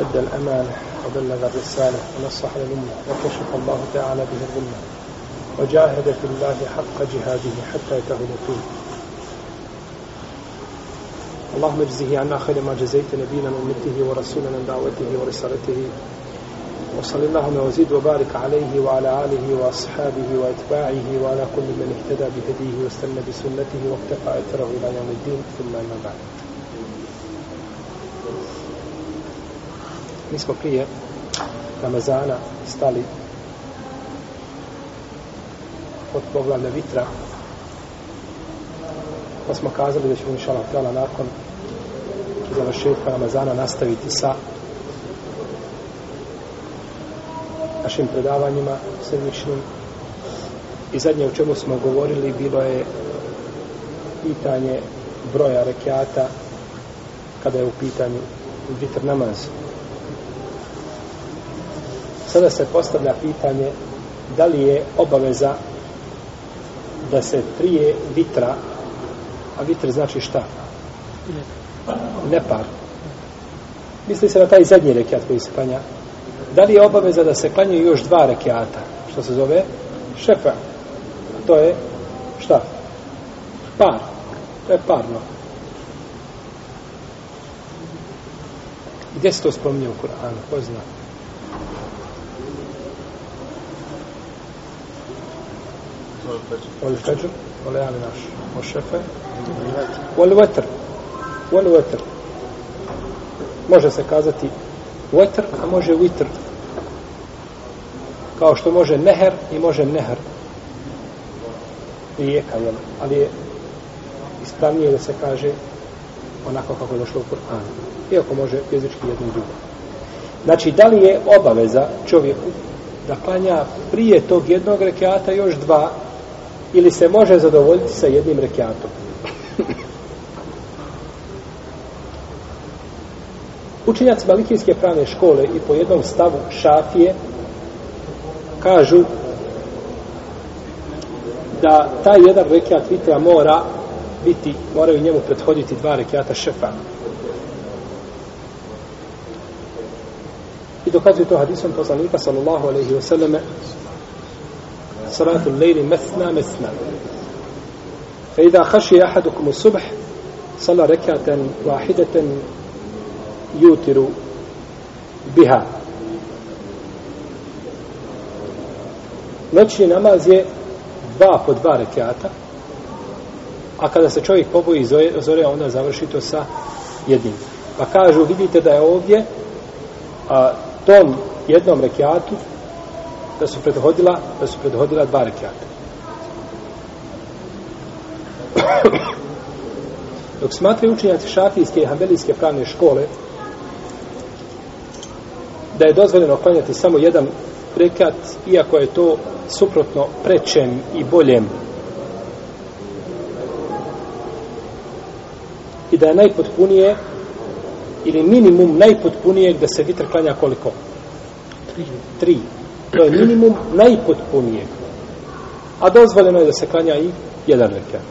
أدى الأمانة وبلغ الرسالة ونصح للأمة وكشف الله تعالى به الغمة وجاهد في الله حق جهاده حتى يتاه اليقين اللهم اجزه عنا خير ما جزيت نبينا من أمته ورسولا من دعوته ورسالته وصل اللهم وزيد وبارك عليه وعلى آله وأصحابه وأتباعه وعلى كل من اهتدى بهديه واستنى بسنته واقتفى أثره إلى يوم الدين. ثم أما بعد. Mi smo prije Ramazana stali od poglavlja vitra pa smo kazali da ćemo inšala htjela nakon završetka Ramazana nastaviti sa našim predavanjima sedmičnim i zadnje o čemu smo govorili bilo je pitanje broja rekiata kada je u pitanju vitr namaz sada se postavlja pitanje da li je obaveza da se prije vitra a vitr znači šta? nepar. Misli se na taj zadnji rekiat koji se klanja. Da li je obaveza da se klanjaju još dva rekiata? Što se zove? Šefa. To je šta? par. To je parno. Gdje se to spominje u Kur'anu? Ko zna? والفجر وليالي العشر والشفع والوتر والوتر može se kazati vetr, a može vitr. Kao što može neher i može neher. Rijeka, jel? Ali je ispravnije da se kaže onako kako je došlo u Kur'anu. Iako može fizički jedno drugo. Znači, da li je obaveza čovjeku da klanja prije tog jednog rekiata još dva ili se može zadovoljiti sa jednim rekiatom. Učenjaci Malikijske pravne škole i po jednom stavu šafije kažu da taj jedan rekiat vitra mora biti, moraju njemu prethoditi dva rekiata šefa. I dokazuje to hadisom poslanika sallallahu alaihi wa sallame صلاة الليل مثنى مثنى فإذا خشي أحدكم الصبح صلى ركعة واحدة يوتر بها Noćni namaz je dva po dva rekiata, a kada se čovjek poboji zore, zore onda završi to sa jednim. Pa kažu, vidite da je ovdje a, tom jednom rekiatu da su prethodila da su prethodila dva rekiata. Dok smatraju učenjaci šafijske i hambelijske pravne škole da je dozvoljeno klanjati samo jedan rekat, iako je to suprotno prečem i boljem i da je najpotpunije ili minimum najpotpunije da se vitr klanja koliko? Tri. Tri. To je minimum najpotpunijeg. A dozvoljeno je da se klanja i jedan rekat.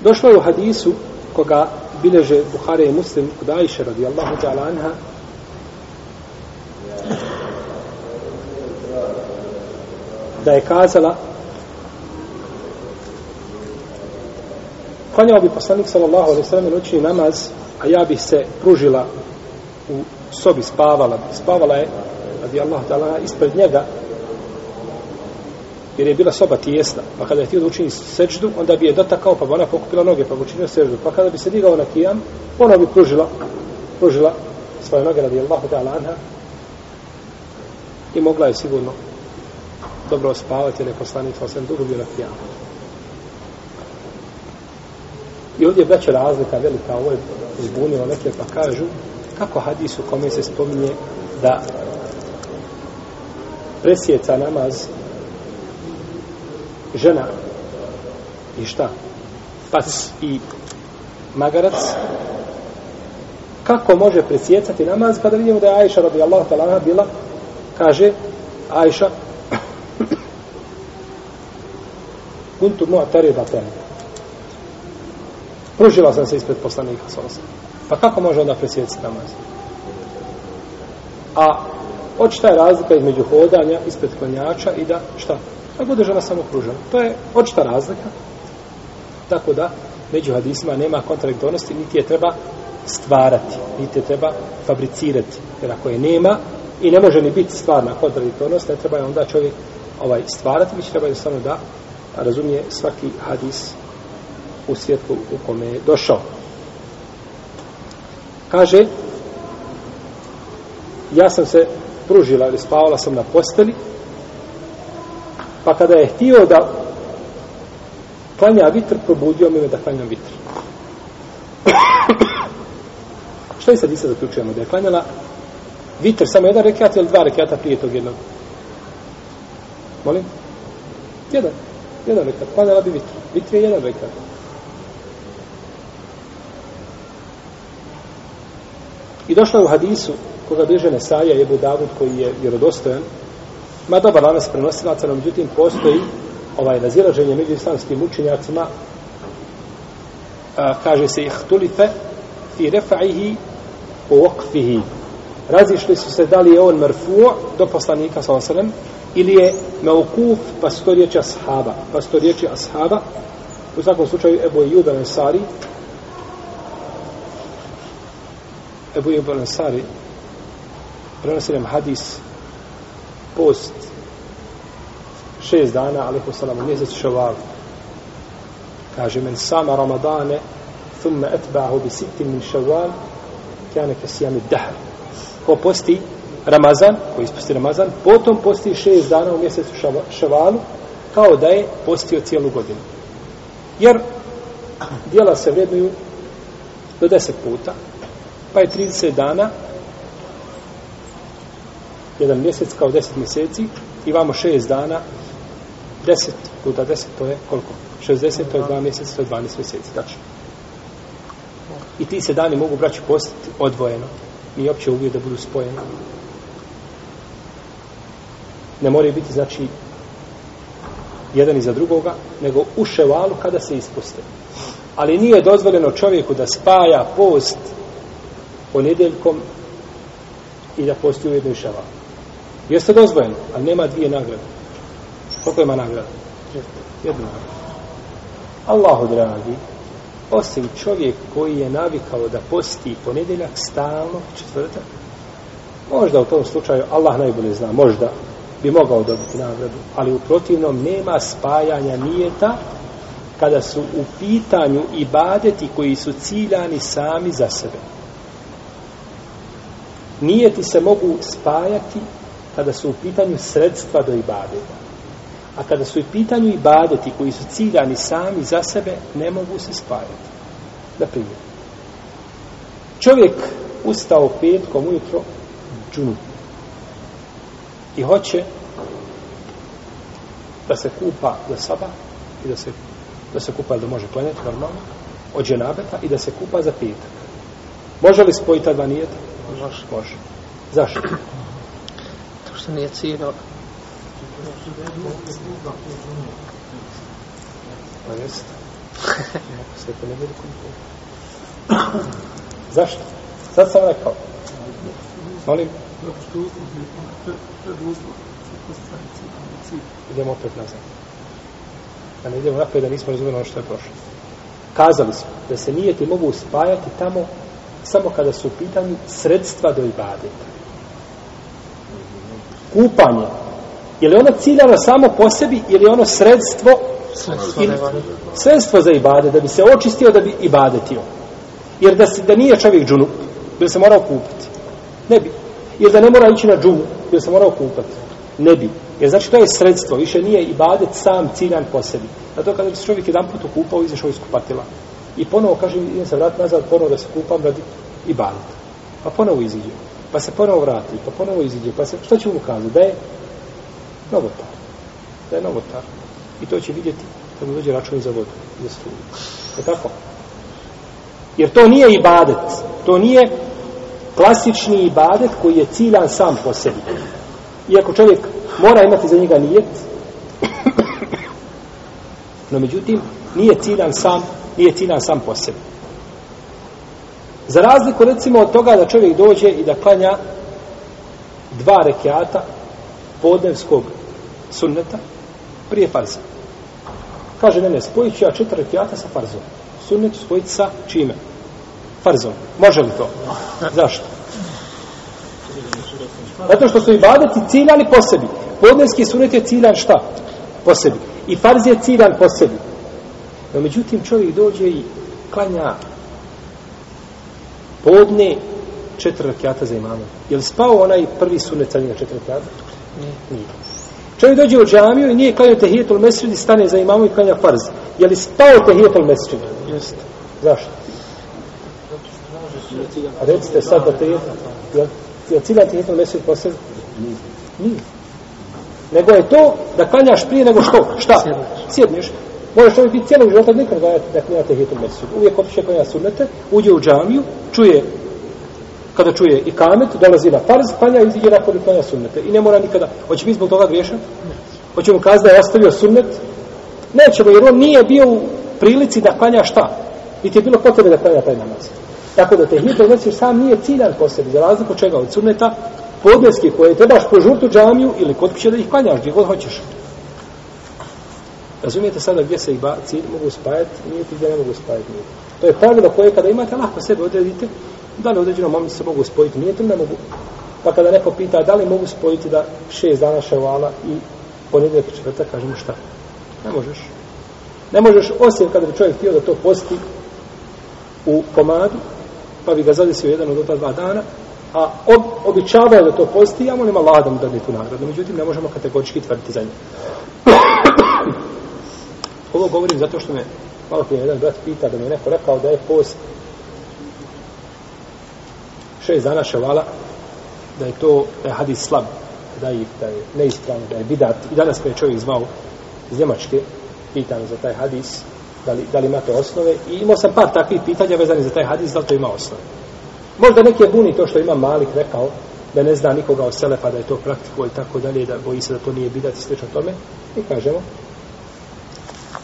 Došlo je u hadisu koga bileže Buhare i Muslim kod Ajše radijallahu ta'ala anha da je kazala klanjao bi poslanik sallallahu alaihi sallam noćni namaz a ja bih se pružila u sobi spavala spavala je radi Allah ta'ala ispred njega jer je bila soba tijesna. Pa kada je htio da učini seđdu onda bi je dotakao pa bi ona pokupila noge pa bi učinio seđdu. Pa kada bi se digao na kijam ona bi pružila pružila svoje noge radi Allah ta'ala anha i mogla je sigurno dobro spavati jer je poslanik sa osam dugo bio na kijamu. I ovdje je braća razlika velika. Ovo je zbunilo neke pa kažu kako hadis u kome se spominje da presjeca namaz žena i šta? Pac i magarac. Kako može presjecati namaz kada vidimo da je Ajša radijallahu ta'ala bila kaže Ajša kuntu mu'taridatan pružila sam se ispred poslanika sallallahu pa kako može onda presjecati namaz? A očita je razlika između hodanja ispred klanjača i da šta? Da bude žena samo pružena to je očita razlika. Tako da među hadisima nema kontradiktornosti niti je treba stvarati niti je treba fabricirati. Jer ako je nema i ne može ni biti stvarna kontradiktornost ne treba je onda čovjek ovaj stvarati mi će treba jednostavno da razumije svaki hadis u svijetu u kome je došao. Kaže, ja sam se pružila ili spavala sam na posteli, pa kada je htio da klanja vitr, probudio me da klanjam vitr. Što je sad i sad zaključujemo? Da je klanjala vitr samo jedan rekiat ili dva rekiata prije tog jednog? Molim? Jedan. Jedan rekat. Klanjala bi vitr. Vitr je jedan rekat. I došla u hadisu koga bliže Nesaja je Budavud koji je vjerodostojan. Ma dobar lanas prenosilaca, no međutim postoji ovaj razilaženje među islamskim učenjacima a, kaže se ihtulife fi refa'ihi u okfihi razišli su se da li je on mrfu do poslanika sa osanem ili je meukuf pa su to riječi ashaba pa su to riječi ashaba u svakom slučaju Ebu Ejub Ansari Ebu Ejub Ansari prenosi nam hadis post šest dana alihu salam u mjesec šoval kaže men sama ramadane thumme etba'hu bi sitim min šoval kjane ke sijami dahr ko posti Ramazan, koji isposti Ramazan, potom posti šest dana u mjesecu šavalu, kao da je postio cijelu godinu. Jer dijela se vrednuju do deset puta, pa je 30 dana, jedan mjesec kao deset mjeseci, i vamo šest dana, deset puta deset, to je koliko? 60, to je dva mjeseca, to je 12 mjeseci, tačno. I ti se dani mogu braći postiti odvojeno. Nije opće uvijek da budu spojeni ne moraju biti znači jedan iza drugoga, nego u ševalu kada se ispuste. Ali nije dozvoljeno čovjeku da spaja post ponedjeljkom i da posti u jednoj ševalu. Jeste dozvoljeno, ali nema dvije nagrade. Koliko ima nagrada? Jednu nagradu. Allahu dragi, osim čovjek koji je navikao da posti ponedjeljak stalno, četvrtak, možda u tom slučaju, Allah najbolje zna, možda, bi mogao dobiti nagradu, ali u protivnom nema spajanja nijeta kada su u pitanju ibadeti koji su ciljani sami za sebe. Nijeti se mogu spajati kada su u pitanju sredstva do ibadeta. A kada su u pitanju ibadeti koji su ciljani sami za sebe, ne mogu se spajati. Na primjer, čovjek ustao petkom ujutro džunup i hoće da se kupa za saba i da se, da se kupa da može klanjati normalno od dženabeta i da se kupa za petak. Može li spojiti ta dva nijeta? Može. Može. Zašto? To što nije ciljno. Pa jeste. To ne bude Zašto? Sad sam rekao. Molim? Idemo opet nazad. Da ne idemo napred da nismo razumeli ono što je prošlo. Kazali smo da se nijeti mogu spajati tamo samo kada su u pitanju sredstva do ibadeta. Kupanje. Je li ono ciljano samo po sebi ili ono sredstvo Sredstvo, ili, sredstvo za ibade, da bi se očistio, da bi ibadetio. Jer da, se, da nije čovjek džunup, bi se morao kupiti. Ne bi. Jer da ne mora ići na džumu, bi se morao kupati. Ne bi. Jer znači to je sredstvo, više nije ibadet sam ciljan po sebi. Zato kada bi se čovjek jedan put okupao, izašao iz kupatila. I ponovo kaže, idem se vrat nazad, ponovo da se kupam radi ibadet. Pa ponovo iziđe pa se ponovo vrati, pa ponovo iziđe, pa se, što će mu kazati? Da je novotar. Da je novotar. I to će vidjeti kad mu dođe račun za vodu, za struju. Je tako? Jer to nije ibadet. To nije klasični ibadet koji je ciljan sam po sebi. Iako čovjek mora imati za njega nijet, no međutim, nije ciljan sam, nije ciljan sam po sebi. Za razliku recimo od toga da čovjek dođe i da klanja dva rekiata podnevskog sunneta prije farza. Kaže, ne, ne, spojit ću ja četiri rekiata sa farzom. Sunnet spojiti sa čime? Farzom. Može li to? Zašto? Zato što su ibadeti ciljani po sebi. Podnevski sunnet je ciljan šta? Po sebi. I farz je ciljan po sebi. No, međutim, čovjek dođe i klanja podne četiri rakijata za imamom. Je li spao onaj prvi sunet sa njega četiri rakijata? Nije. Nije. Čovjek dođe u džamiju i nije klanio tehijetul mesrid i stane za imamom i klanja farz. Je li spao tehijetul mesrid? Jeste. Zašto? A recite sad da te je... Je, je ciljan tehijetul mesrid posebno? Nije. Nije. Nego je to da klanjaš prije nego što? Šta? Sjedneš. Sjedneš. Možeš čovjek biti cijelog života nikad da da klanja tehijetul mesrid. Uvijek otiše klanja sunnete, uđe u džamiju, čuje kada čuje i kamet, dolazi na farz, klanja i iziđe nakon i klanja sunnete. I ne mora nikada. Hoće biti zbog toga griješan? Hoćemo kazati da je ostavio sunnet? Nećemo, jer on nije bio u prilici da klanja šta? I ti je bilo potrebe da klanja taj namaz. Tako da te hitel mesir sam nije ciljan po sebi, za razliku od čega od sunneta, podneske koje trebaš požurtu džamiju ili kod kuće da ih klanjaš, gdje god hoćeš. Razumijete sada gdje se i cilj mogu spajati, nije gdje ne mogu spajati. Nije. To je pravilo koje kada imate, lahko sebe odredite, da li određeno momci se mogu spojiti, nijeti, ne mogu. Pa kada neko pita da li mogu spojiti da šest dana ševala i ponedjeljak i četvrtak, kažemo šta? Ne možeš. Ne možeš, osim kada bi čovjek htio da to posti u komadu, pa bi ga zadesio jedan od ta dva dana, a ob, običavaju da to posti, ja molim Allah da mu dadne tu nagradu. Međutim, ne možemo kategorički tvrditi za njega. Ovo govorim zato što me malo prije jedan brat pita da mi je neko rekao da je post šest dana ševala, da je to da je hadis slab, da je, da je neispravno, da je bidat. I danas me je čovjek zvao iz Njemačke, pitan za taj hadis, da li, da li imate osnove. I imao sam par takvih pitanja vezani za taj hadis, da li to ima osnove. Možda neki je buni to što ima Malik rekao, da ne zna nikoga od Selefa da je to praktiko i tako dalje, da boji se da to nije bidat i slično tome. I kažemo,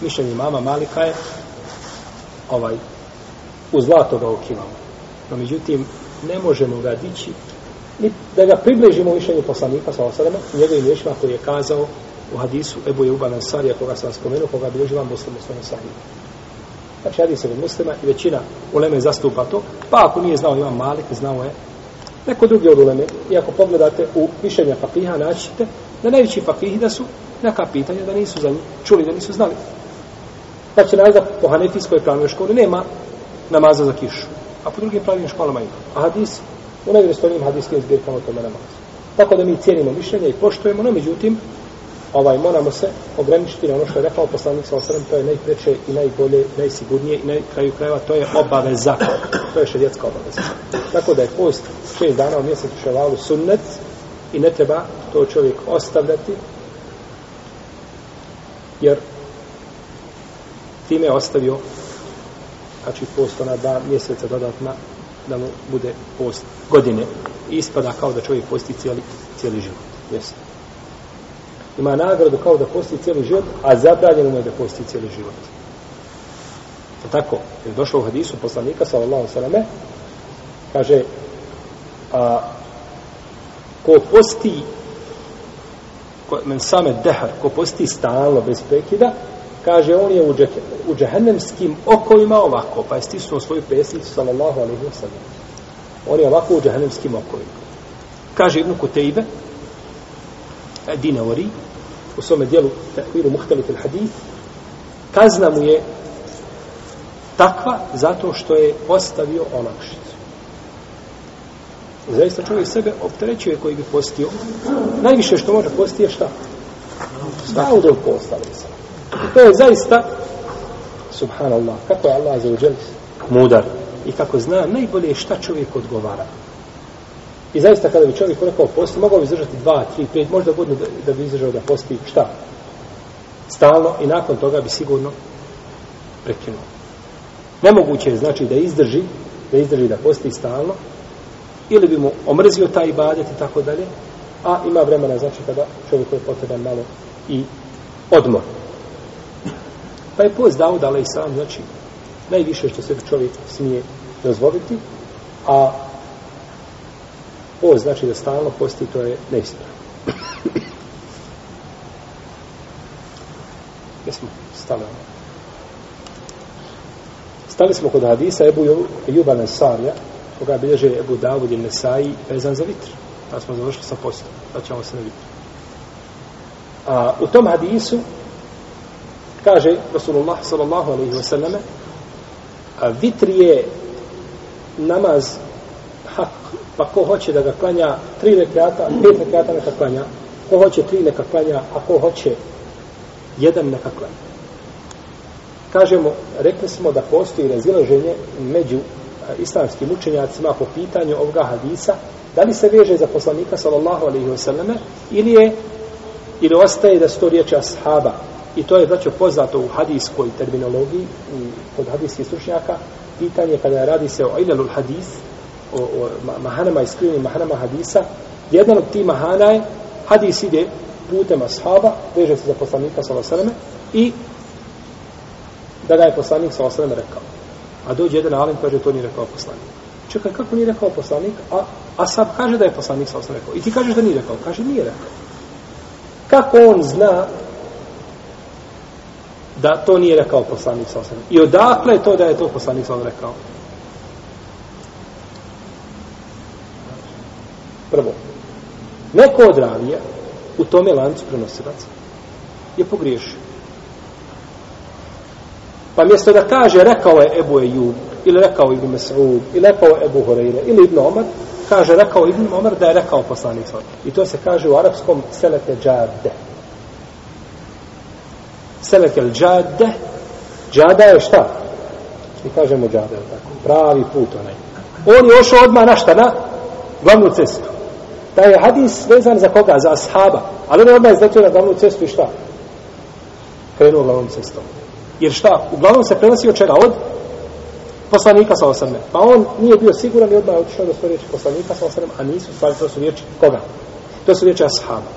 mišljenje mama Malika je ovaj, u zlato ga okivamo. No, međutim, ne možemo ga dići ni da ga približimo mišljenju poslanika sa osadama, njegovim riječima koji je kazao u hadisu Ebu je Uban Ansarija, koga sam spomenuo, koga bilježi vam muslim u svojom sahiju. Znači, hadis je muslima i većina uleme zastupa to, pa ako nije znao imam Malik, znao je neko drugi od uleme. I ako pogledate u mišljenja fakiha, naćite da najveći fakihi da su neka pitanja da nisu za njih, čuli da nisu znali. Pa će nazad po hanefijskoj pravnoj školi nema namaza za kišu. A po drugim pravnim školama ima. A hadis, u najvrestojnijim hadiskim zbirkama o tome namaz. Tako da mi cijenimo mišljenja i poštujemo, no međutim, ovaj, moramo se ograničiti na ono što je rekao poslanik sa osrem, to je najpreče i najbolje, najsigurnije i na kraju krajeva, to je obaveza. To je šedjetska obaveza. Tako da je post šest dana u mjesecu ševalu sunnet i ne treba to čovjek ostavljati, jer time je ostavio znači post na dva mjeseca dodatna da mu bude post godine i ispada kao da čovjek posti cijeli, cijeli život. Jeste. Ima nagradu kao da posti cijeli život, a zabranjeno mu je da posti cijeli život. Je tako? Je došlo u hadisu poslanika, sallallahu sallame, kaže, a, ko posti ko, men same dehar, ko posti stalno bez prekida, kaže on je u, džek, u džehennemskim okovima ovako, pa je stisnuo svoju pesnicu, sallallahu alaihi wa sallam. On je ovako u džehennemskim okovima. Kaže Ibnu Kutejbe, Dinawari, u svome dijelu Tehviru Muhtalif al-Hadith, kazna mu je takva zato što je ostavio olakšicu. Zaista čovjek sebe opterećuje koji bi postio. Najviše što može postiti je šta? Staudov postali sam. To je zaista subhanallah, kako je Allah za uđel mudar i kako zna najbolje šta čovjek odgovara. I zaista kada bi čovjek rekao posti, mogao bi izdržati dva, tri, pet, možda godinu da, da bi izdržao da posti šta? Stalno i nakon toga bi sigurno prekinuo. Nemoguće je znači da izdrži, da izdrži da posti stalno, ili bi mu omrzio taj ibadet i tako dalje, a ima vremena znači kada čovjeku je potreban malo i odmor. Pa je post Daud, da sam, znači, najviše što se čovjek smije dozvoliti, a post znači da stalno posti, to je neispravno. Gdje smo stali? Stali smo kod hadisa Ebu Juba Nesarja, koga bilježe Ebu Davud i Nesai, vezan za vitr. Pa smo završili sa postom. Pa ćemo se na vitr. A u tom hadisu kaže Rasulullah sallallahu alaihi wa sallame a vitr je namaz hak, pa ko hoće da ga klanja tri rekata, pet rekata neka klanja, ko hoće tri neka klanja, a ko hoće jedan neka klanja. Kažemo, rekli smo da postoji razilaženje među islamskim učenjacima po pitanju ovoga hadisa, da li se veže za poslanika sallallahu alaihi wasallam ili je ili ostaje da su to riječi ashaba? I to je znači poznato u hadijskoj terminologiji u, kod hadijskih stručnjaka. Pitanje kada radi se o ilalul hadis o, o mahanama iskrivenim mahanama hadisa jedan od tih mahana je hadis ide putem ashaba veže se za poslanika sallallahu alaihi wasallam i da ga je poslanik sallallahu alaihi wasallam rekao. A dođe jedan alim kaže to nije rekao poslanik. Čekaj, kako nije rekao poslanik? A, a sad kaže da je poslanik sam rekao. I ti kažeš da nije rekao. Kaže, nije rekao. Kako on zna da to nije rekao poslanik sa I odakle je to da je to poslanik sa rekao? Prvo, neko od ravija u tome lancu prenosilaca je pogriješio. Pa mjesto da kaže rekao je Ebu Ejub, ili rekao Ibn Mas'ud, ili rekao Ebu Horeire, ili Ibn Omar, kaže rekao Ibn Omar da je rekao poslanik svoj. I to se kaže u arapskom selete džade. Selete džade, džada je šta? Mi kažemo džade, tako, pravi put onaj. On je ošao odmah na šta, na glavnu cestu. Da je hadis vezan za koga? Za ashaba. Ali on je odmah izletio na glavnu cestu i šta? Krenuo glavnom cestom. Jer šta? Uglavnom se prenosi od čega? Od poslanika sa osadne. Pa on nije bio siguran i odmah je otišao da su riječi poslanika sa osadne, a nisu stvari, to su riječi koga? To su riječi ashaba.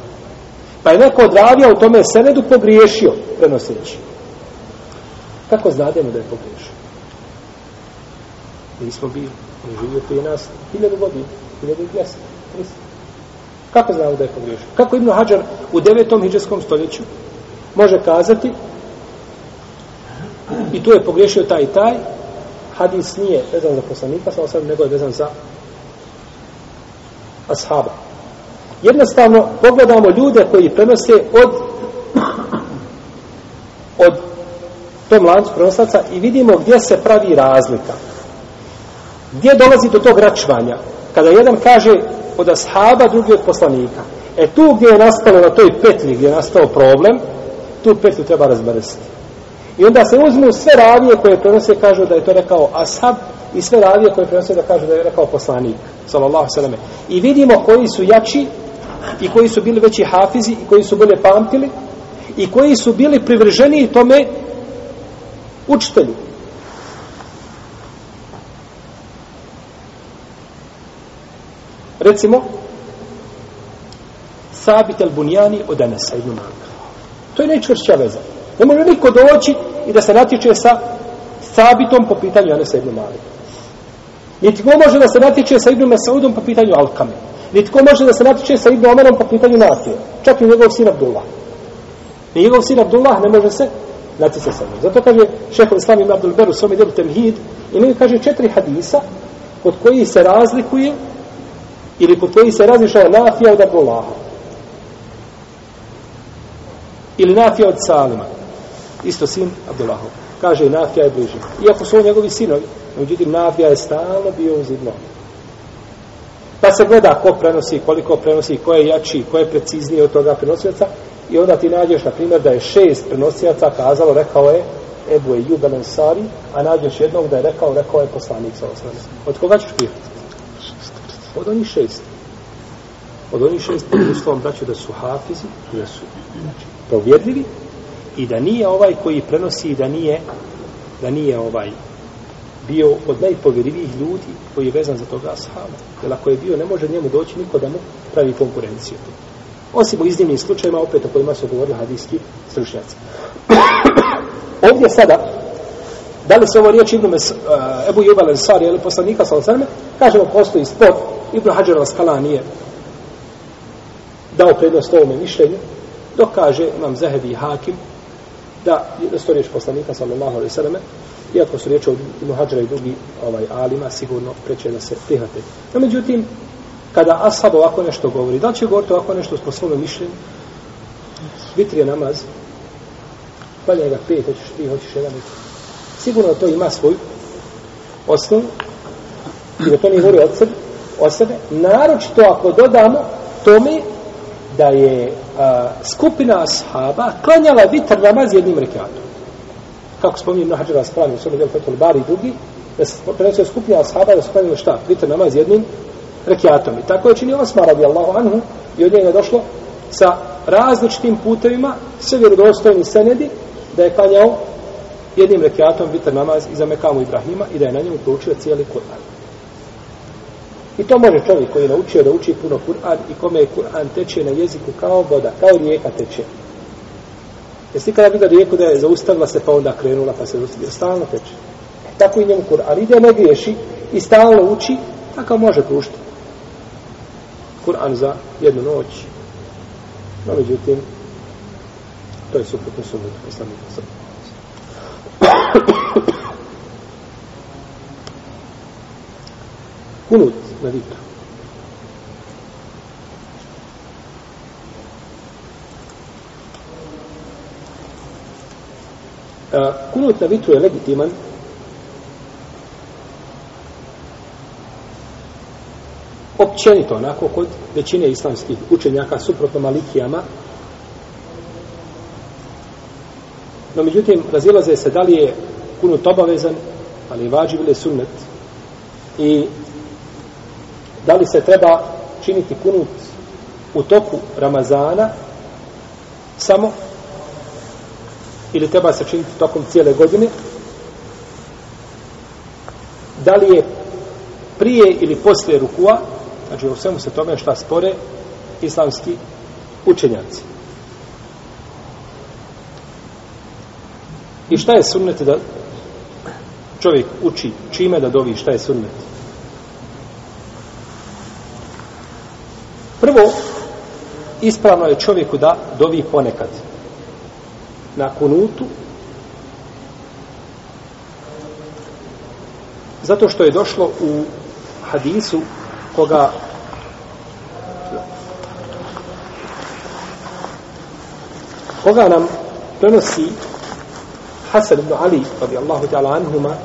Pa je neko odravio u tome senedu pogriješio prenoseći. Kako znademo da je pogriješio? Nismo bili. On živio prije nas hiljadu godina, hiljadu i Kako znamo da je pogriješio? Kako Ibn Hajar u devetom hiđarskom stoljeću može kazati i tu je pogriješio taj i taj, hadis nije vezan za poslanika, samo sam nego je vezan za ashaba. Jednostavno, pogledamo ljude koji prenose od od tom lancu prenoslaca i vidimo gdje se pravi razlika. Gdje dolazi do tog račvanja? Kada jedan kaže od ashaba, drugi od poslanika. E tu gdje je nastalo na toj petlji, gdje je nastao problem, tu petlju treba razmrstiti. I onda se uzmu sve ravije koje prenose, kažu da je to rekao ashab, i sve ravije koje prenose da kažu da je rekao poslanik, sallallahu sallam. I vidimo koji su jači, i koji su bili veći hafizi, i koji su bolje pamtili, i koji su bili privrženi tome učitelju. Recimo, Sabit al-Bunjani od Anasa ibn Malika. To je najčvršća veza. Ne može niko doći i da se natiče sa sabitom po pitanju Anasa ibn Malika. Niti ko može da se natiče sa Ibn Masaudom po pitanju Alkame. Niti ko može da se natiče sa Ibn Omerom po pitanju Nafije. Čak i njegov sin Abdullah. I njegov sin Abdullah ne može se natjecati sa njim. Zato kaže šehol Islam ibn Abdul Beru svome djelu Temhid i ne kaže četiri hadisa kod koji se razlikuje ili kod koji se razlišava Nafija od Abdullaha. Ili Nafija od Salima isto sin Abdullahov. Kaže, Nafija je bliži. Iako su njegovi sinovi, međutim, Nafija je stalno bio uz Ibnu Pa se gleda ko prenosi, koliko prenosi, ko je jači, ko je precizniji od toga prenosioca i onda ti nađeš, na primjer, da je šest prenosioca kazalo, rekao je Ebu je Juben Ansari, a nađeš jednog da je rekao, rekao je poslanik sa osnovne. Od koga ćeš pijeti? Od onih šest. od onih šest pod uslovom braću da su hafizi, da su znači, povjedljivi i da nije ovaj koji prenosi da nije da nije ovaj bio od najpovjerljivijih ljudi koji je vezan za toga ashaba. Jer ako je bio, ne može njemu doći niko da mu pravi konkurenciju. Osim u iznimnim slučajima, opet o kojima su govorili hadijski stručnjaci. Ovdje sada, da li se ovo riječ Ibnu Mes, uh, Ebu Jubal Ansari ili poslanika sa Osrme, kažemo, postoji spor, Ibnu Hađar skala nije dao prednost ovome mišljenju, dok kaže imam Zahebi i Hakim, da, da su to riječ poslanika sallallahu alaihi sallame, iako su riječi od muhađara i drugi ovaj, alima, sigurno preće da se prihvate. No, međutim, kada ashab ovako nešto govori, da li će govoriti ovako nešto po svome mišljenju? Vitri je namaz, valja ga pet, hoćeš tri, hoćeš jedan, sigurno to ima svoj osnov i da to ne govori od sebe, od sebe, naročito ako dodamo tome da je a, skupina ashaba klanjala vitr namaz jednim rekiatom. Kako spominje Ibn Hađara Spravni, u svome djelu Fethul Bari i drugi, da se prenosio skupina ashaba da su klanjali šta? Vitr namaz jednim rekiatom. I tako je činio Osmar radijallahu anhu i od njega je došlo sa različitim putevima, sve vjerodostojni senedi, da je klanjao jednim rekiatom vitr namaz iza Mekamu Ibrahima i da je na njemu proučio cijeli Kur'an. I to može čovjek koji je naučio da uči puno Kur'an i kome je Kur'an teče na jeziku kao voda, kao rijeka teče. Jesi kada vidio rijeku da je zaustavila se pa onda krenula pa se zaustavila, stalno teče. Tako i njemu Kur'an ide, ne griješi i stalno uči, tako može prušiti. Kur'an za jednu noć. No, međutim, to je suprotno sunnetu poslanika sallallahu Kunut na vitru. Kunut na vitru je legitiman? Općenito onako kod većine islamskih učenjaka suprotno malikijama. No međutim razilaze se da li je kunut obavezan ali vađiv ili sunnet. I da li se treba činiti kunut u toku Ramazana samo? Ili treba se činiti tokom cijele godine? Da li je prije ili poslije rukua? Znači u svemu se tome šta spore islamski učenjaci. I šta je sunnet da čovjek uči? Čime da dovi šta je sunnet? Prvo, ispravno je čovjeku da dovi ponekad. Na kunutu. Zato što je došlo u hadisu koga koga nam prenosi Hasan ibn Ali radijallahu ta'ala anhuma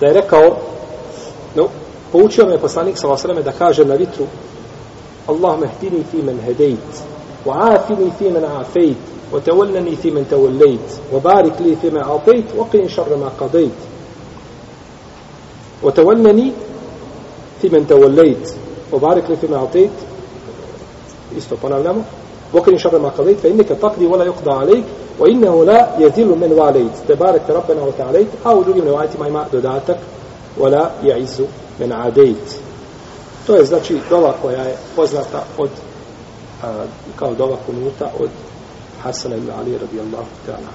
da je rekao poučio me poslanik sa vasrame da kaže na vitru Allahumma hdini fi men hedejt wa afini fi men afejt wa tawallani fi men tawallejt wa barik li fi men atejt wa qin šarra ma qadejt wa tawallani fi men tawallejt wa barik li fi men atejt isto ponavljamo وقل شر ما قضيت فإنك تقضي ولا يقضى وإنه لا يذل من واليت تبارك ربنا وتعاليت أو دري من وعيتي ما ما دوداتك ولا يعز men adejt. To je znači dova koja je poznata od a, kao dova kunuta od Hasana ibn Ali radijallahu ta'ala.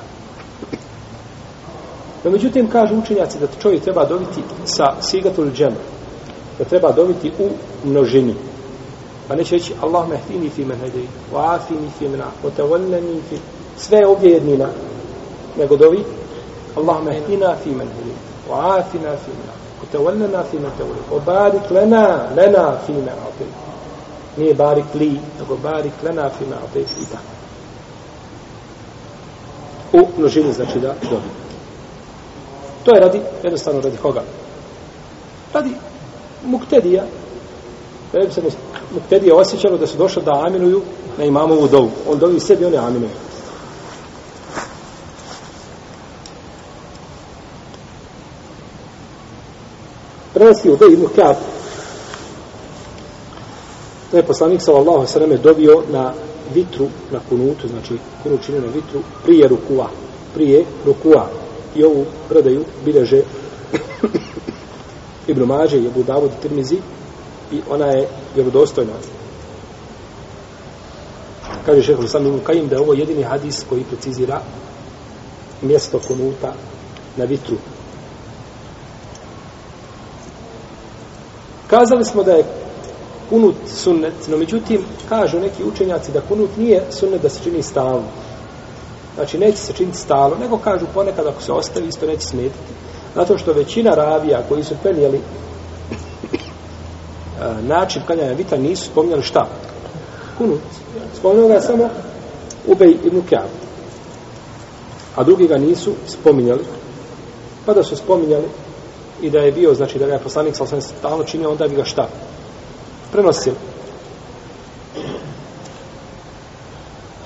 No, međutim, kažu učenjaci da čovjek treba dobiti sa sigatul džem, da treba dobiti u množini. Pa neće reći Allah mehdini fi men hedej, wa afini fi mena, wa tawallani fi... Sve ovdje jednina, nego dovi Allah mehtina fi men hedej, wa afina fi mena, Utevallena fina tevoli. O barik lena, lena fina atej. Nije barik li, nego barik lena fina atej. I tako. U množini znači da dobi. To je radi, jednostavno radi koga? Radi muktedija. Da bi se muktedija osjećalo da su došli da aminuju na imamovu dovu. On dovi sebi, on je aminuju. Prenosi Ubej ibn Kjab Da je poslanik sallallahu sallam dobio na vitru, na kunutu, znači kunut čini na vitru, prije rukua. Prije rukua. I ovu predaju bileže Ibn Mađe i Abu Davud i Tirmizi i ona je vjerodostojna. Kaže šehr sam Ibn Kajim da je ovo jedini hadis koji precizira mjesto kunuta na vitru. Kazali smo da je kunut sunnet, no međutim, kažu neki učenjaci da kunut nije sunnet da se čini stalno. Znači, neće se činiti stalno, nego kažu ponekad ako se ostavi, isto neće smetiti. Zato što većina ravija koji su prenijeli način klanjanja vitra nisu spominjali šta? Kunut. Spominjali ga samo Ubej ibn Kjab. A drugi ga nisu spominjali. Pa da su spominjali i da je bio, znači da ga je poslanik sa osam stalno činio, onda bi ga šta? Prenosili.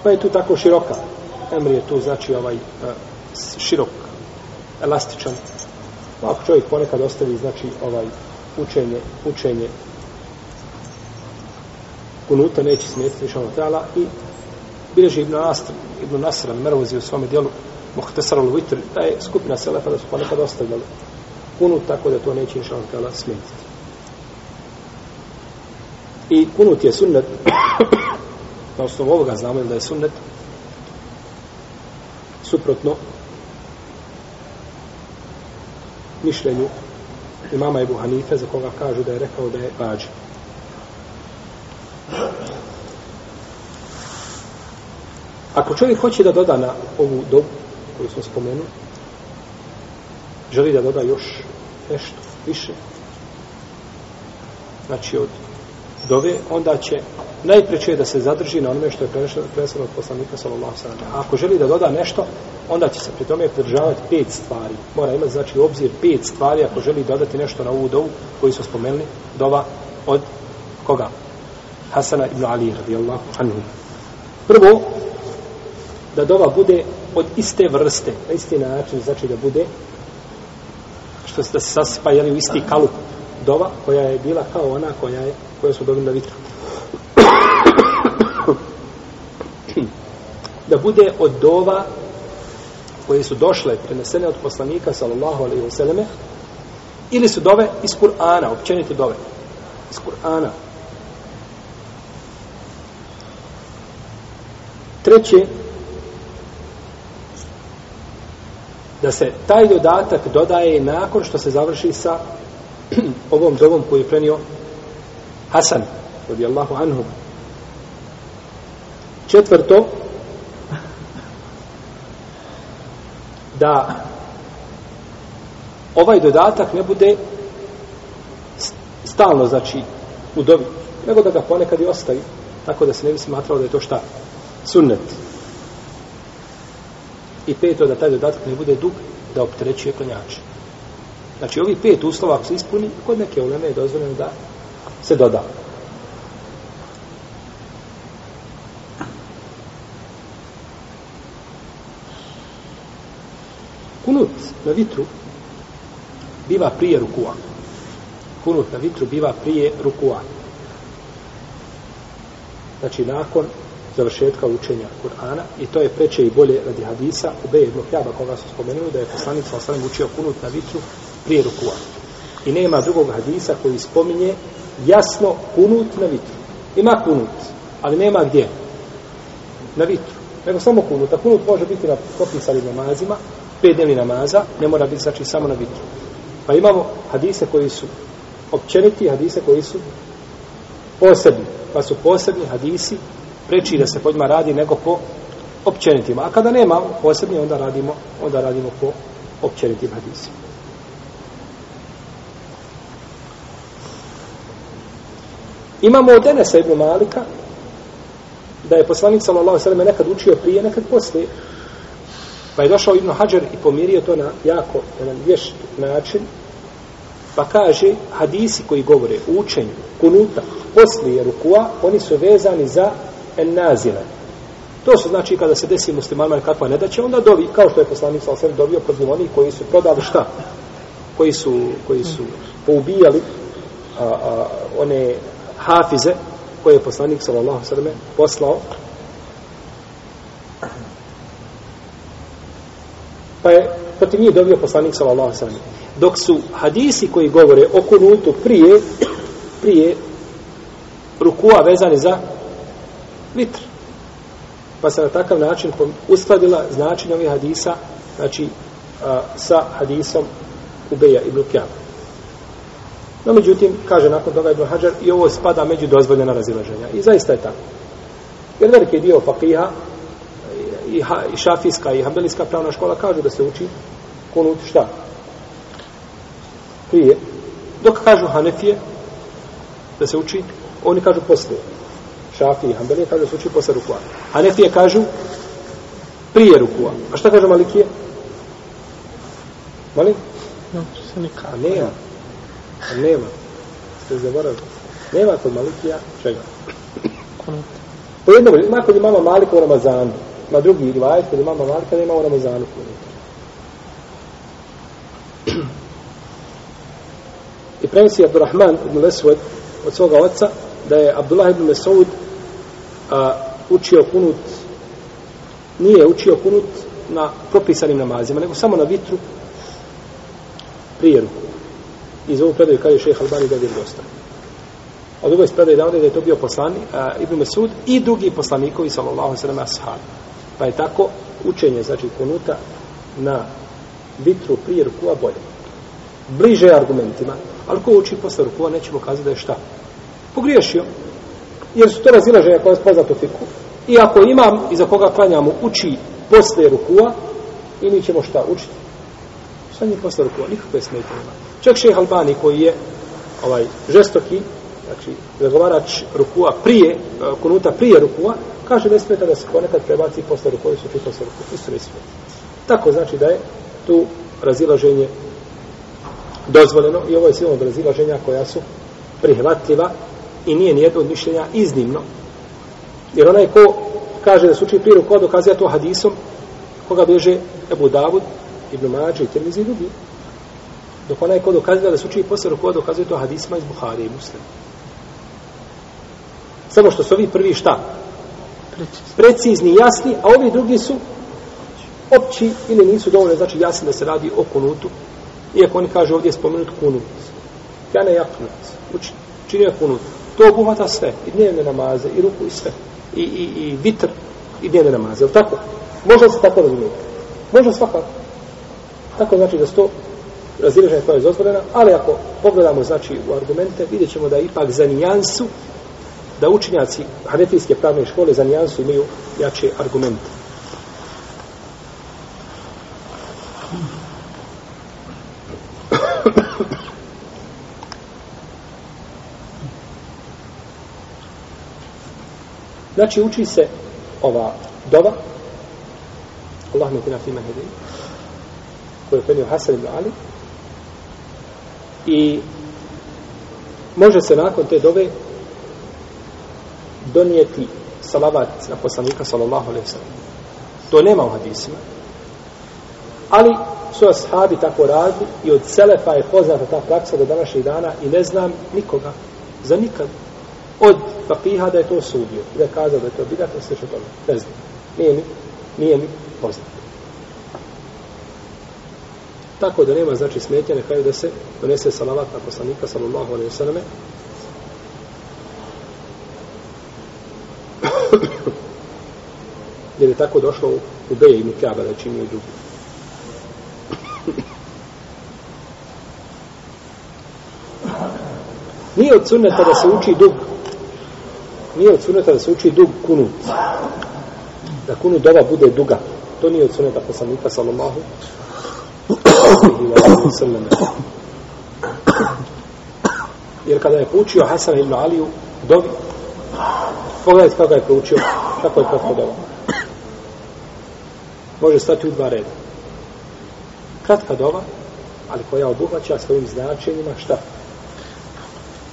Pa je tu tako široka. Emri je tu, znači, ovaj e, širok, elastičan. Pa ako čovjek ponekad ostavi, znači, ovaj učenje, učenje kunuta neće smetiti više ono i bileži Ibn Nasr, Ibn Nasr Mervozi u svome dijelu Muhtesar al-Vitr, da je skupina selefa da su ponekad ostavljali kunut, tako da to neće inša Allah smetiti. I kunut je sunnet, na osnovu ovoga znamo da je sunnet suprotno mišljenju imama Ebu Hanife, za koga kažu da je rekao da je vađi. Ako čovjek hoće da doda na ovu dobu koju smo spomenuli, želi da doda još nešto više, znači od dove, onda će najpreće da se zadrži na onome što je preneseno od poslanika sallallahu sallam. A ako želi da doda nešto, onda će se pri tome pridržavati pet stvari. Mora imati znači u obzir pet stvari ako želi dodati nešto na ovu dovu koju smo spomenuli, dova od koga? Hasana ibn Ali radijallahu anhu. Prvo, da dova bude od iste vrste, na isti način, znači da bude što se da se sasipa jeli, u isti kalup dova koja je bila kao ona koja je koja su dobili na vitru. da bude od dova koje su došle prenesene od poslanika sallallahu alaihi wasallam ili su dove iz Kur'ana, općenite dove iz Kur'ana. Treće, da se taj dodatak dodaje nakon što se završi sa ovom dovom koju je prenio Hasan, radijallahu anhu. Četvrto, da ovaj dodatak ne bude stalno, znači, u dobi, nego da ga ponekad i ostavi, tako da se ne bi smatrao da je to šta? Sunnet. I peto, da taj dodatak ne bude dug, da optrećuje klanjače. Znači, ovi pet uslova, ako se ispuni, kod neke uleme je dozvoljeno da se doda. Kunut na vitru biva prije rukua. Kunut na vitru biva prije rukua. Znači, nakon završetka učenja Kur'ana i to je preče i bolje radi hadisa u B ibn Hjaba koga su spomenuli da je poslanik sa osanem učio kunut na vitru prije rukua. I nema drugog hadisa koji spominje jasno kunut na vitru. Ima kunut, ali nema gdje. Na vitru. Nego samo kunut. A kunut može biti na propisanim namazima, pet dnevni namaza, ne mora biti znači samo na vitru. Pa imamo hadise koji su općeniti, hadise koji su posebni. Pa su posebni hadisi preči da se po njima radi nego po općenitima. A kada nema posebni, onda radimo, onda radimo po općenitim hadisima. Imamo od Enesa ibn Malika da je poslanik sallallahu alejhi ve nekad učio prije, nekad poslije. Pa je došao Ibn Hajar i pomirio to na jako jedan vješt način. Pa kaže, hadisi koji govore o učenju kunuta poslije rukua, oni su vezani za en nazile. To su znači kada se desi muslimanima kakva ne onda dovi, kao što je poslanik sallallahu alejhi dobio protiv onih koji su prodali šta? Koji su, koji su poubijali a, a, one hafize koje je poslanik sallallahu sallam poslao pa je protiv njih dobio poslanik sallallahu sallam dok su hadisi koji govore o kunutu prije prije rukua vezani za vitr pa se na takav način uskladila značin ovih hadisa znači a, sa hadisom Ubeja ibn Kjaba No, međutim, kaže nakon toga Ibn Hajar, i ovo spada među dozvoljena razilaženja. I zaista je tako. Jer veliki dio fakiha, i, ha, i šafijska, i hambelijska pravna škola kažu da se uči kunut šta? Prije. Dok kažu Hanefije, da se uči, oni kažu poslije. Šafije i hambelije kažu da se uči posle rukua. Hanefije kažu prije rukua. A šta kažu Malikije? Molim? No, se nikad. A nema. A nema. Ste zaboravili. Nema kod Malikija čega. Po jednom, ima kod imama Malika u Ramazanu. Ma drugi rivajet kod imama Malika nema u Ramazanu. I prenosi Abdurrahman ibn Lesved od svoga oca da je Abdullah ibn Mesaud a, učio kunut nije učio kunut na propisanim namazima, nego samo na vitru prije ruku. I za ovu predaju kaže šeha Albani da je vjerodostan. A drugo je predaju da, da je to bio poslani a, Ibn Mesud i drugi poslanikovi sallallahu sallam ashab. Pa je tako učenje, znači kunuta na vitru prije rukua bolje. Bliže argumentima, ali ko uči posle rukua nećemo kazati da je šta? Pogriješio. Jer su to razilaženja koja je poznato fiku. I ako imam iza koga klanjamo uči posle rukua, i mi ćemo šta učiti? Šta njih posle rukua? Nikakve smetje nema. Čak šeh Albani koji je ovaj žestoki, znači zagovarač rukua prije, e, kunuta prije rukua, kaže da smeta da se ponekad prebaci posle rukua i su čito posle rukua. Isto ne smeta. Tako znači da je tu razilaženje dozvoljeno i ovo je silno razilaženja koja su prihvatljiva i nije nijedno od mišljenja iznimno. Jer onaj ko kaže da se uči prije rukua, dokazuje to hadisom, koga beže Ebu Davud, Ibn Mađe i Tirmizi i drugi. Dok onaj ko dokazuje da se uči posle rukua, dokazuje to hadisma iz Buhari i Muslima. Samo što su ovi prvi šta? Precizni. Precizni, jasni, a ovi drugi su opći ili nisu dovoljno, znači jasni da se radi o kunutu. Iako oni kaže ovdje je spomenut kunut. Ja ne jaknut. Uči, čini je kunut. To obuhvata sve. I dnevne namaze, i ruku, i sve. I, i, i vitr, i dnevne namaze. Jel tako? Može se tako razumijeti? Može svakako. Tako znači da sto razilaženje koja je dozvoljena, ali ako pogledamo znači u argumente, vidjet ćemo da ipak za nijansu, da učinjaci hanefijske pravne škole za nijansu imaju jače argumente. Znači, uči se ova dova, Allah me tina fima hedin, koju je penio Hasan ibn Ali, i može se nakon te dove donijeti salavat na poslanika sallallahu alaihi sallam. To nema u hadisima. Ali su ashabi tako radili i od Selefa je poznata ta praksa do današnjih dana i ne znam nikoga, za nikad, od fakiha da je to sudio, da je kazao da je to bidat, sve što tome. Ne znam. Nije mi, nije mi poznato. Tako da nema znači smetnja na kraju da se donese salavat na poslanika sallallahu alaihi ve. Jer je tako došlo u, u Beje i Mikaba da činio i drugi. Nije od sunneta da se uči dug. Nije od suneta da se uči dug kunut. Da kunut dova bude duga. To nije od suneta poslanika sallallahu sallam. Jer kada je poučio Hasan ibn Aliju dobi, pogledajte kako je poučio, kako je kratko doba. Može stati u dva reda. Kratka doba, ali koja obuhvaća svojim značenjima šta?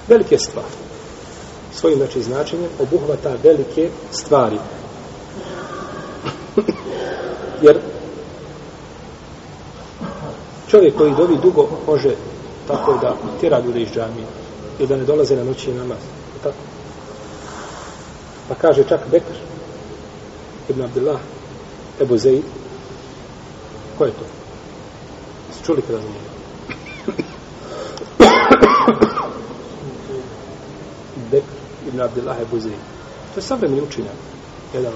Velike stvari. Svojim znači značenjem obuhvata velike stvari. Jer čovjek koji dovi dugo može tako da tjera ljude iz džamije i da ne dolaze na noći namaz. Tako. Pa kaže čak Bekr ibn Abdullah Ebu Zeid ko je to? Jeste čuli kada za njega? Bekr ibn Abdullah Ebu To je savremeni učenjak. Jedan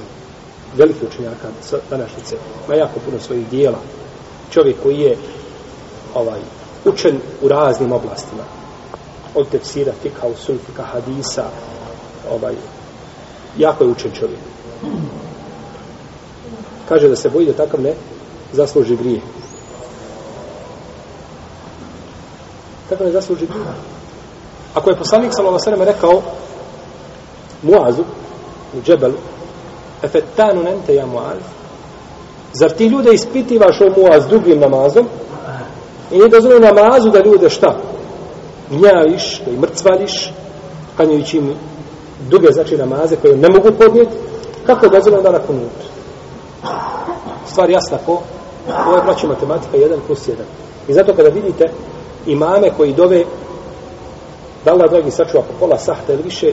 veliki učenjaka današnjice. Ma jako puno svojih dijela. Čovjek koji je ovaj učen u raznim oblastima. Od tefsira, fika, usul, fika, hadisa, ovaj, jako je učen čovjek. Kaže da se boji da takav ne zasluži grije. Takav ne zasluži grije. Ako je poslanik sallallahu alejhi ve sellem rekao Muazu u džebelu efetanu nente ja Muaz Zar ti ljude ispitivaš o Muaz dugim namazom i ne dozvoli namazu da ljude šta? Gnjaviš, da i mrcvališ kanjujući im duge znači namaze koje ne mogu podnijeti kako dozvoli onda da na? Stvar jasna ko? Ovo je braći matematika 1 plus 1. I zato kada vidite imame koji dove da Allah dragi sačuva po pola sahta ili više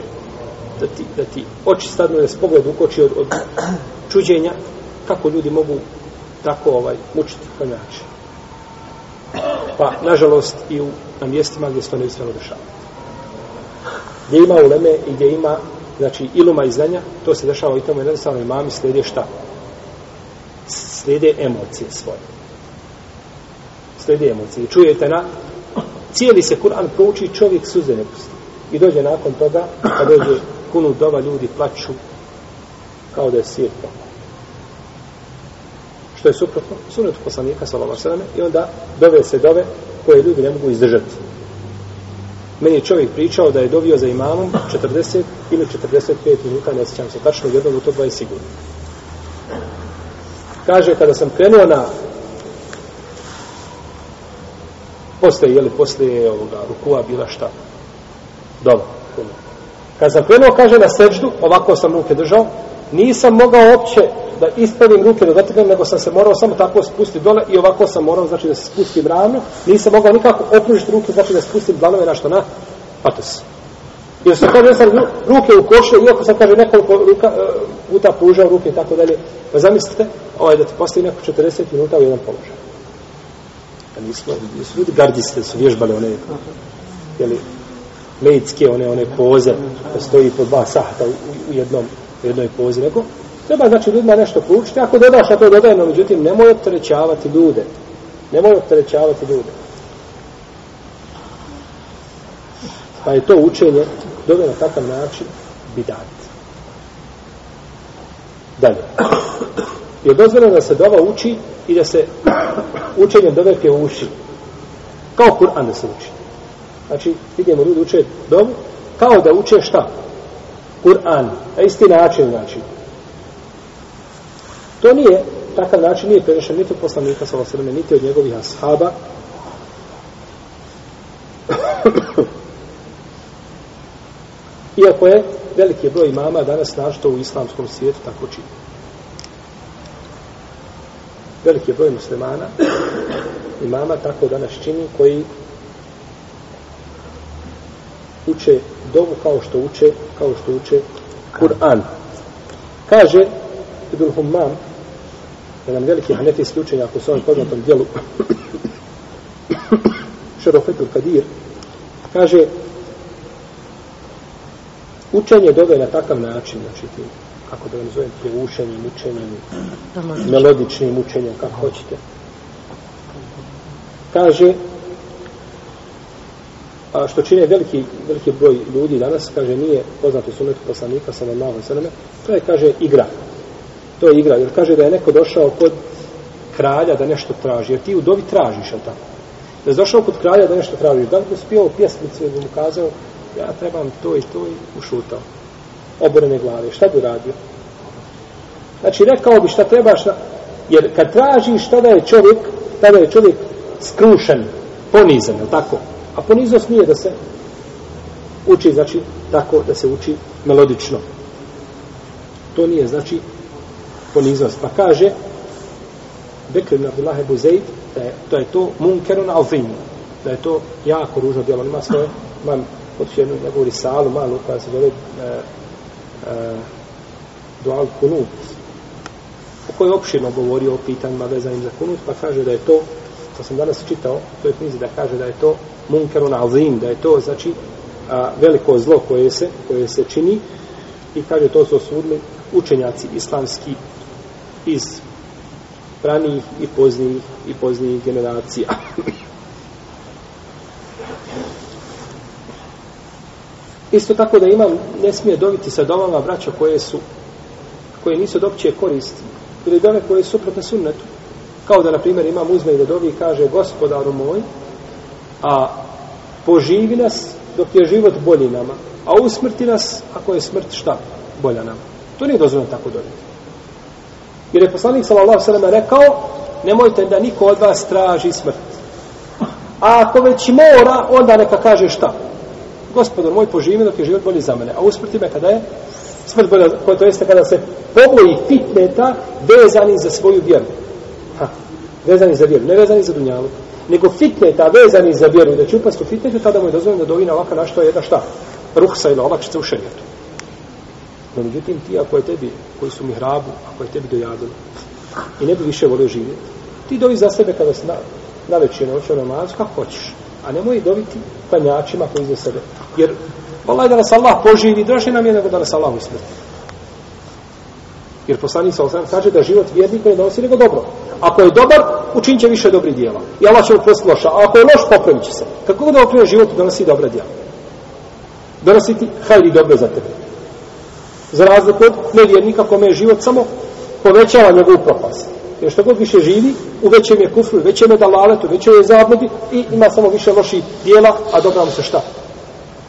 da ti, da ti oči stadnu da se pogled ukoči od, od čuđenja kako ljudi mogu tako ovaj mučiti klanjače. pa nažalost i u, na mjestima gdje se to ne bi smjelo dešavati gdje ima uleme i gdje ima znači iluma i znanja to se dešava i tamo jednostavno imami slijede šta slijede emocije svoje slijede emocije čujete na cijeli se Kur'an prouči čovjek suze ne pusti. I dođe nakon toga, kad dođe kunu dova, ljudi plaću kao da je svijet pokoj. Što je suprotno? Sunet poslanika, sallallahu alejhi i onda dove se dove koje ljudi ne mogu izdržati. Meni je čovjek pričao da je dovio za imamom 40 ili 45 minuta, ne sjećam se tačno, jednog u to dva je sigurno. Kaže, kada sam krenuo na posle, jeli, posle ovoga rukua bila šta? Dobro. Kad sam krenuo, kaže, na seđdu, ovako sam ruke držao, nisam mogao opće da ispravim ruke da dotaknem, nego sam se morao samo tako spustiti dole i ovako sam morao, znači da se spustim ravno, nisam mogao nikako opružiti ruke, znači da spustim dlanove na što na patos. I sam kaže, sam ruke u koše, iako sam kaže nekoliko ruka, e, puta pružao ruke i tako dalje, pa zamislite, ovaj, da ti postavi neko 40 minuta u jedan položaj. Pa A nismo, nisu ljudi gardiste, su vježbali one, jeli, lejtske, one, one poze, da stoji po dva sahta u, u jednom, u jednoj pozi, nego, treba znači ljudima nešto poučiti, ako dodaš, a to dodaje, no međutim, nemoj opterećavati ljude. Nemoj opterećavati ljude. Pa je to učenje, dove na takav način, bidat. Dalje. Je dozvoljeno da se dova uči i da se učenjem dove pje uši. Kao Kur'an da se uči. Znači, vidimo, ljudi uče dovu, kao da uče šta? Kur'an. Na isti način, znači. To nije, takav način nije prenešen niti od poslanika sa osrme, niti od njegovih ashaba. Iako je veliki broj imama danas našto u islamskom svijetu tako čini veliki broj muslimana imama tako danas čini koji uče dovu kao što uče kao što uče Kur'an kaže Ibn Humam jedan veliki hanefijski učenjak u svojom poznatom dijelu Šerofetul Kadir kaže učenje dove na takav način znači ti kako da vam zovem, pjevušenjem, učenjem, melodičnim učenjem, kako hoćete. Kaže, a što čine veliki, veliki broj ljudi danas, kaže, nije poznato sunetu poslanika, sa malo sveme, to je, kaže, igra. To je igra, jer kaže da je neko došao kod kralja da nešto traži, jer ti u dovi tražiš, al tako? Da je došao kod kralja da nešto tražiš, da li bi uspio pjesmicu i mu kazao, ja trebam to i to i ušutao oborene glave. Šta bi radio? Znači, rekao bi šta trebaš, jer kad tražiš, tada je čovjek, tada je čovjek skrušen, ponizan, je tako? A poniznost nije da se uči, znači, tako da se uči melodično. To nije, znači, poniznost. Pa kaže, Bekr ibn Abdullah Ebu Zaid, da je, to je to munkerun azim. da je to jako ružno djelo. Ima svoje, imam otišu jednu njegovu risalu, malu, koja se zove e, e, Dual kunut, u kojoj opširno govori o pitanjima vezanim za kunut, pa kaže da je to, što sam danas čitao, u toj knjizi da kaže da je to munkerun azim, da je to, znači, a, veliko zlo koje se, koje se čini i kaže to su osudili učenjaci islamski iz ranijih i poznijih i poznijih generacija. Isto tako da imam, ne smije dobiti sa domama braća koje su, koje nisu od opće koristi, ili dove koje su suprotne sunnetu. Kao da, na primjer, imam uzme i da i kaže, gospodaru moj, a poživi nas dok je život bolji nama, a usmrti nas ako je smrt šta bolja nama. To nije dozvoljeno tako dobiti. Jer je poslanik s.a.v. rekao, nemojte da niko od vas traži smrt. A ako već mora, onda neka kaže šta? Gospodar moj poživi dok je život bolji za mene. A usmrti me kada je smrt bolja, to jeste kada se poboji fitneta vezani za svoju vjeru. Ha, vezani za vjeru, ne vezani za dunjalu. Nego fitneta vezani za vjeru, znači da će upast u fitnetu, tada mu je dozvoljeno da dovi na ovakav našto jedna šta? Ruhsa ili olakšica u šarijetu. No, međutim, ti ako je tebi, koji su mihrabu, ako je tebi dojadilo, i ne bi više volio živjeti, ti dovi za sebe kada se na, na večer noću namaz, kako hoćeš. A nemoj dobiti panjačima koji za sebe. Jer, valaj da nas Allah poživi, draže nam je nego da nas Allah usmrti. Jer poslanik sa osam kaže da život vjernika ne donosi nego dobro. Ako je dobar, učinit će više dobri dijela. I Allah će uprosti loša. A ako je loš, popravit će se. Kako god da okrene život, donosi dobra dijela. Donosi ti hajri dobro za tebe. Za razliku od nevjernika kome je život samo povećava njegovu propast. Jer što god više živi, u većem je kufru, u većem je dalaletu, u većem je zabludi i ima samo više loših dijela, a dobra mu se šta?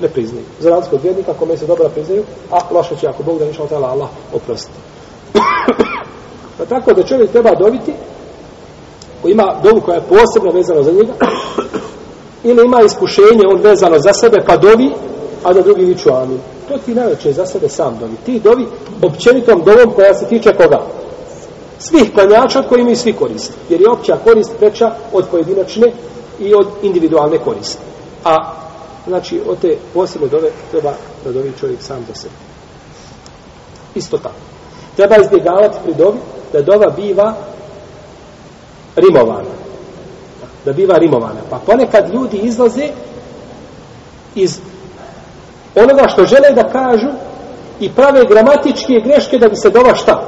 Ne priznaju. Za razliku od vjernika kome se dobra priznaju, a loše će ako Bog da ništa Allah oprostiti. pa tako da čovjek treba dobiti ko ima dovu koja je posebno vezana za njega ili ima iskušenje on vezano za sebe pa dovi a da drugi viču amin. To ti najveće za sebe sam dovi ti dovi općenitom dovom koja se tiče koga? Svih klanjača od koji imaju svi koriste. jer je opća korist veća od pojedinačne i od individualne koristi. A znači od te posebne dove treba da dovi čovjek sam za sebe. Isto tako treba izbjegavati pri dovi da dova biva rimovana. Da biva rimovana. Pa ponekad ljudi izlaze iz onoga što žele da kažu i prave gramatičke greške da bi se dova šta?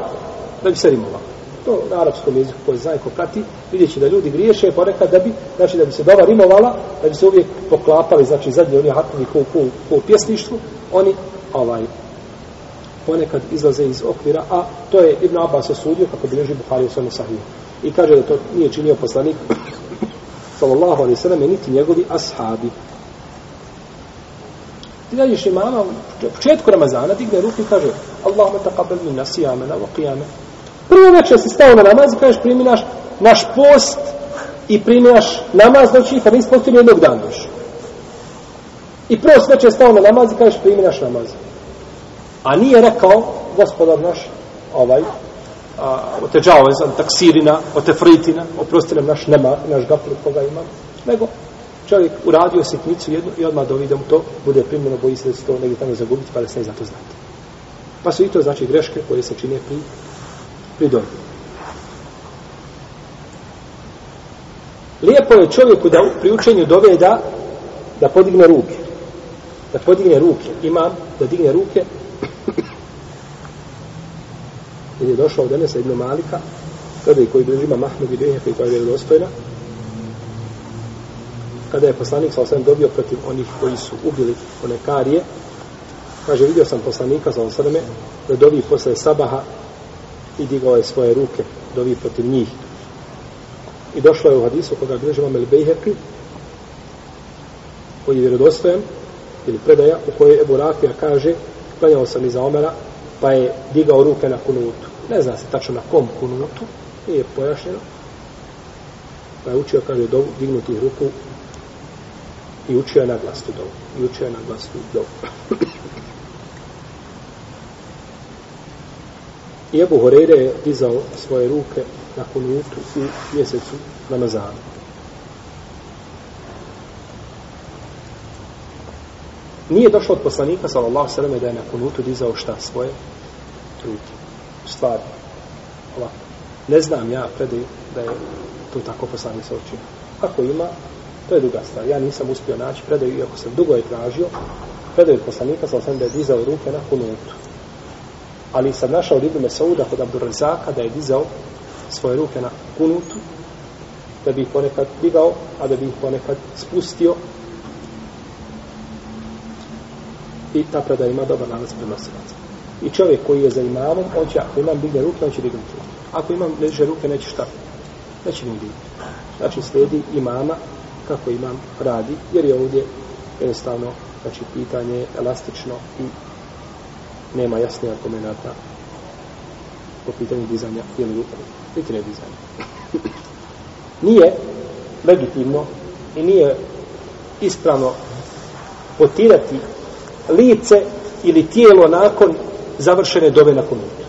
Da bi se rimovala. To na arapskom jeziku koji zna ko prati, vidjet će da ljudi griješe ponekad da bi, znači da bi se dova rimovala, da bi se uvijek poklapali, znači zadnji oni hartovi ko, ko, ko u pjesništvu, oni ovaj, ponekad izlaze iz okvira, a to je Ibn Abbas osudio kako bilježi Buhari u svome sahiju. I kaže da to nije činio poslanik sallallahu alaihi sallam niti njegovi ashabi. Ti dađeš imama u početku Ramazana, digne ruku i kaže Allahumma taqabbal minna siyamana wa qiyamana. Prvo večer si stao na namaz i kažeš primi naš, naš post i primi naš namaz noći, kad nisi postio jednog dana još. I prvo večer stao na namaz i kažeš primi naš namaz. A nije rekao, gospodar naš, ovaj, a, o je za taksirina, o tefritina, oprosti nam naš nema, naš gaflet koga ima, nego čovjek uradio sitnicu jednu i odmah dovi da mu to bude primljeno, boji se da se to negdje tamo zagubiti, pa da se ne zna to znati. Pa su i to znači greške koje se čine pri, pri dobi. Lijepo je čovjeku da pri učenju dove da, da podigne ruke. Da podigne ruke. Imam da digne ruke jer je došao od Enesa ibn Malika, kada je koji držima Mahmed i Behef i koja je vjerodostojna, kada je poslanik sa osam dobio protiv onih koji su ubili one karije, kaže, vidio sam poslanika sa osam da dovi posle sabaha i digao je svoje ruke, dovi protiv njih. I došlo je u hadisu koga bilježi Mamel Bejhefi, koji je vjerodostojan, ili predaja, u kojoj Ebu Rafija kaže, klanjao sam iza Omera, pa je digao ruke na kunutu. Ne zna se tačno na kom kunutu, nije pojašnjeno. Pa je učio, kaže, dovu, dignuti ruku i učio je na glas tu dovu. I učio je na glas tu dovu. I Ebu Horeire je dizao svoje ruke na kunutu u mjesecu Ramazanu. Nije došlo od poslanika, sallallahu sallam, da je na kunutu dizao šta svoje ruke. Stvarno. ovako. Ne znam ja predaju da je to tako poslanik sa učinio. Ako ima, to je druga stvar. Ja nisam uspio naći predaju, iako sam dugo je tražio, predaju poslanika, sallallahu sallam, da je dizao ruke na kunutu. Ali sam našao od Ibn Sauda kod Abdurazaka da je dizao svoje ruke na kunutu, da bi ih ponekad digao, a da bi ih ponekad spustio. I ta predaja ima dobar lanac prenosilaca. I čovjek koji je za imamom, on će, ako imam digne ruke, on će dignuti ruke. Ako imam leže ruke, neće šta? Neće ni dignuti. Znači, slijedi imama kako imam radi, jer je ovdje jednostavno, znači, pitanje je elastično i nema jasne argumenta po pitanju dizanja ili ruku, niti ne dizanja. nije legitimno i nije ispravno potirati lice ili tijelo nakon završene dove na kunutu.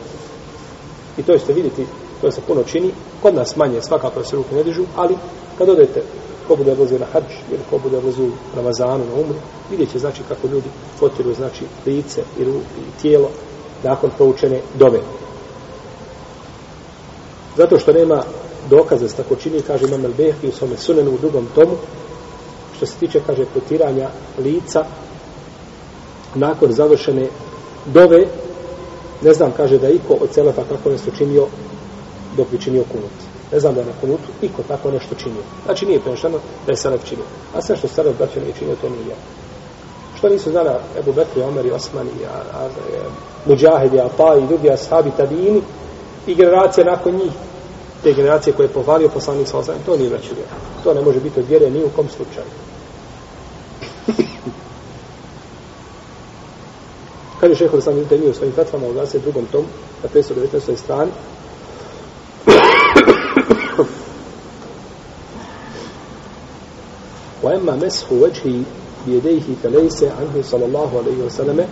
I to ćete vidjeti, to se puno čini, kod nas manje svakako se ruke ne dižu, ali kad odete ko bude odlazio na hađ ili ko bude odlazio na Ramazanu, na umru, vidjet će znači kako ljudi potiru znači lice i, ru, i tijelo nakon proučene dove. Zato što nema dokaza se tako čini, kaže Imam El-Behri u svome sunenu u drugom tomu, što se tiče, kaže, potiranja lica nakon završene dove, ne znam, kaže da iko od celefa tako nešto činio dok bi činio kunut. Ne znam da je na kunutu iko tako nešto činio. Znači nije prenošeno da je Selef činio. A sve što Selef braćo nije činio, to nije. Što nisu znala Ebu Bekri, Omer i Osman i e, Mujahid i Ata i drugi ashabi tabini i generacije nakon njih te generacije koje je pohvalio poslanik sa to nije već vjera. To ne može biti od vjere ni u kom slučaju. Kaže šeho da sam vidite mi u svojim fetvama u 22. tom, na 519. strani, وأما مسح وجهه بيديه فليس عنه صلى الله عليه وسلم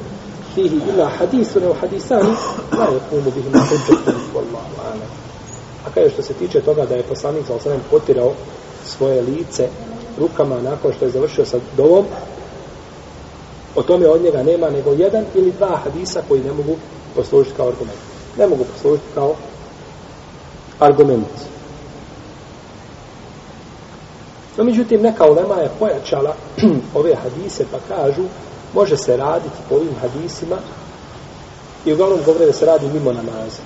فيه إلا حديث أو حديثان لا يقوم بهما حجة والله أعلم A kaže što se tiče toga da je poslanik sa osanem potirao svoje lice rukama nakon što je završio sa dovom, o tome od njega nema nego jedan ili dva hadisa koji ne mogu poslužiti kao argument. Ne mogu poslužiti kao argument. No, međutim, neka ulema je pojačala ove hadise pa kažu može se raditi po ovim hadisima i uglavnom govore da se radi mimo namaza.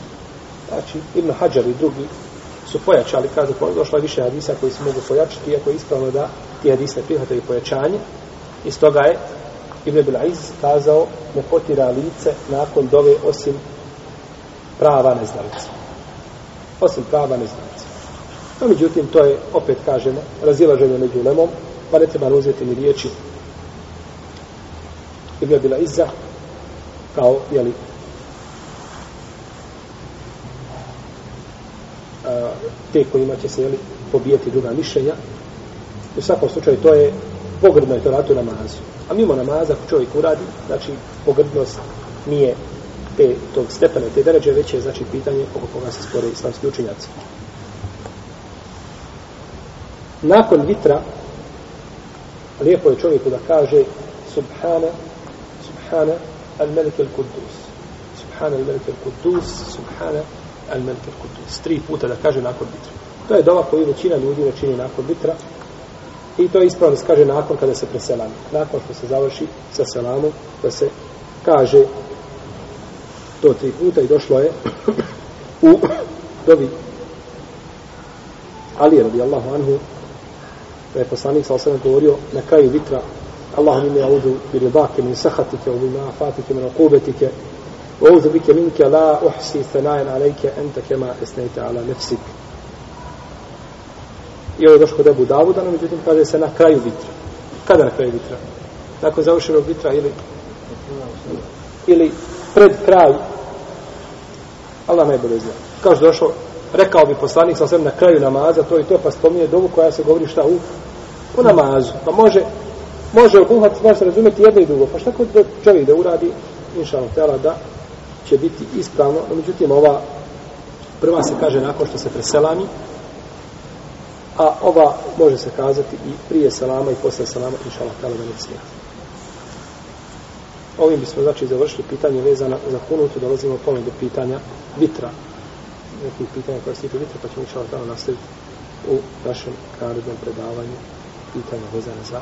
Znači, Ibn Hajar i drugi su pojačali, kažu, došlo je više hadisa koji se mogu pojačati, iako je ispravno da ti hadise prihvataju pojačanje. iz toga je Ibn Ibn Aiz kazao, ne potira lice nakon dove osim prava neznalica. Osim prava neznalica. No, međutim, to je, opet kažemo, razilaženje među lemom, pa ne treba uzeti ni riječi Ibn Ibn Aiza, kao, jeli, te kojima će se jeli, pobijeti druga mišljenja. U svakom slučaju to je pogrdno je to ratu namazu. A mimo namaza ako čovjek uradi, znači pogrdnost nije te, tog stepena, te deređe, već je znači pitanje oko koga se spore islamski učinjaci. Nakon vitra, lijepo je čovjeku da kaže Subhana, Subhana, al-Melik al-Kudus. Subhana al-Melik al-Kudus, Subhana, Al-Melik al kudus tri puta da kaže nakon vitra to je dova koju većina ljudi ne čini nakon vitra I to je ispravno se kaže nakon kada se preselamo. Nakon što se završi sa selamom, da se kaže to tri puta i došlo je u dovi Ali radi Allahu anhu da je poslanik sa sebe govorio na kraju vitra Allahum ime audu bi ribake min sahatike u bima afatike min okubetike u audu bike minke la uhsi thanajan alejke ente kema esnejte ala nefsike I ovo je došlo kod Ebu Davuda, no međutim kaže se na kraju vitra. Kada na kraju vitra? Nakon završenog vitra ili ili pred kraj Allah najbolje zna. Kao što došlo, rekao bi poslanik sa na kraju namaza, to i to, pa spominje dovu koja se govori šta u, u namazu. Pa može, može obuhati, može se razumjeti jedno i drugo. Pa šta kod čovjek da uradi, inša Allah, da će biti ispravno, no međutim ova prva se kaže nakon što se preselami, a ova može se kazati i prije salama i posle salama, inša Allah, da ne smije. Ovim bismo znači završili pitanje vezano za kunutu, dolazimo pomen do pitanja vitra. Nekih pitanja koja se tiče vitra, pa ćemo inša Allah, tala nastaviti u našem narednom predavanju pitanja vezana za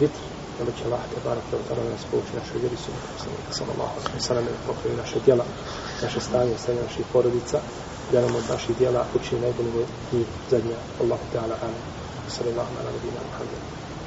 vitr. Nema će Allah te barak da tada nas pouči našoj vjeri su poslanika sallallahu alaihi wa sallam da pokroji naše djela, naše stanje, stanje naših porodica, da nam od naših djela učini najbolje njih zadnja. Allahu Teala amin. Sallallahu ala nabina Muhammed.